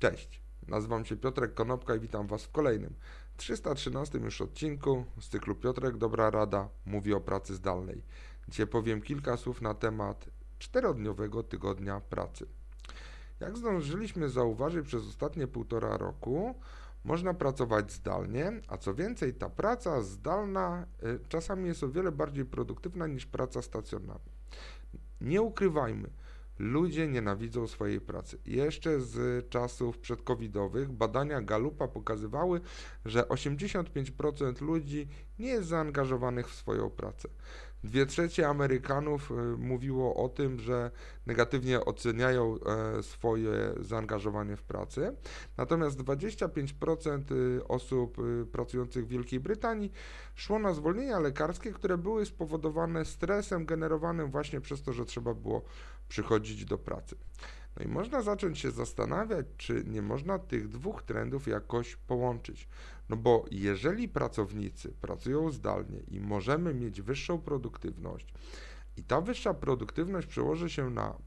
Cześć, nazywam się Piotrek Konopka i witam Was w kolejnym 313 już odcinku z cyklu Piotrek Dobra Rada mówi o pracy zdalnej. Dzisiaj powiem kilka słów na temat czterodniowego tygodnia pracy. Jak zdążyliśmy zauważyć przez ostatnie półtora roku, można pracować zdalnie, a co więcej, ta praca zdalna y, czasami jest o wiele bardziej produktywna niż praca stacjonarna. Nie ukrywajmy, Ludzie nienawidzą swojej pracy. Jeszcze z czasów przedcovidowych badania Galupa pokazywały, że 85% ludzi nie jest zaangażowanych w swoją pracę. Dwie trzecie Amerykanów y, mówiło o tym, że negatywnie oceniają e, swoje zaangażowanie w pracę, natomiast 25% y, osób y, pracujących w Wielkiej Brytanii szło na zwolnienia lekarskie, które były spowodowane stresem generowanym właśnie przez to, że trzeba było przychodzić do pracy. No i można zacząć się zastanawiać, czy nie można tych dwóch trendów jakoś połączyć. No bo jeżeli pracownicy pracują zdalnie i możemy mieć wyższą produktywność, i ta wyższa produktywność przełoży się na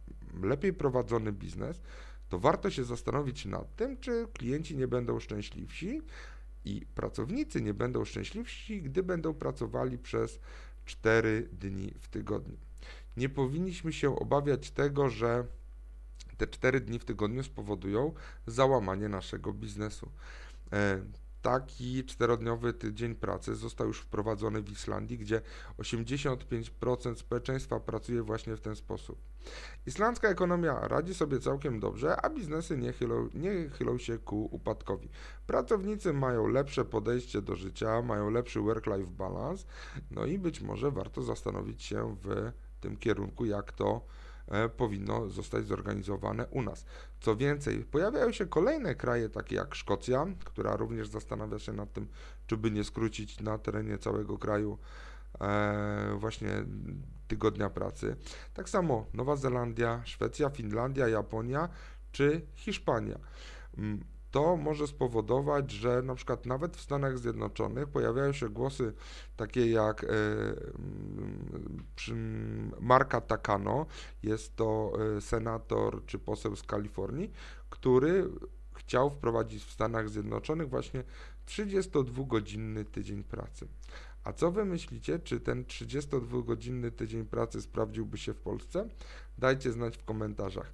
lepiej prowadzony biznes, to warto się zastanowić nad tym, czy klienci nie będą szczęśliwsi i pracownicy nie będą szczęśliwsi, gdy będą pracowali przez 4 dni w tygodniu. Nie powinniśmy się obawiać tego, że te 4 dni w tygodniu spowodują załamanie naszego biznesu. E, taki czterodniowy tydzień pracy został już wprowadzony w Islandii, gdzie 85% społeczeństwa pracuje właśnie w ten sposób. Islandzka ekonomia radzi sobie całkiem dobrze, a biznesy nie chylą, nie chylą się ku upadkowi. Pracownicy mają lepsze podejście do życia, mają lepszy work-life balance, no i być może warto zastanowić się w tym kierunku, jak to powinno zostać zorganizowane u nas. Co więcej, pojawiają się kolejne kraje, takie jak Szkocja, która również zastanawia się nad tym, czy by nie skrócić na terenie całego kraju e, właśnie tygodnia pracy. Tak samo Nowa Zelandia, Szwecja, Finlandia, Japonia czy Hiszpania. Mm, to może spowodować, że na przykład nawet w Stanach Zjednoczonych pojawiają się głosy takie jak e, Marka Takano, jest to e, senator czy poseł z Kalifornii, który chciał wprowadzić w Stanach Zjednoczonych właśnie 32-godzinny tydzień pracy. A co wy myślicie, czy ten 32-godzinny tydzień pracy sprawdziłby się w Polsce? Dajcie znać w komentarzach.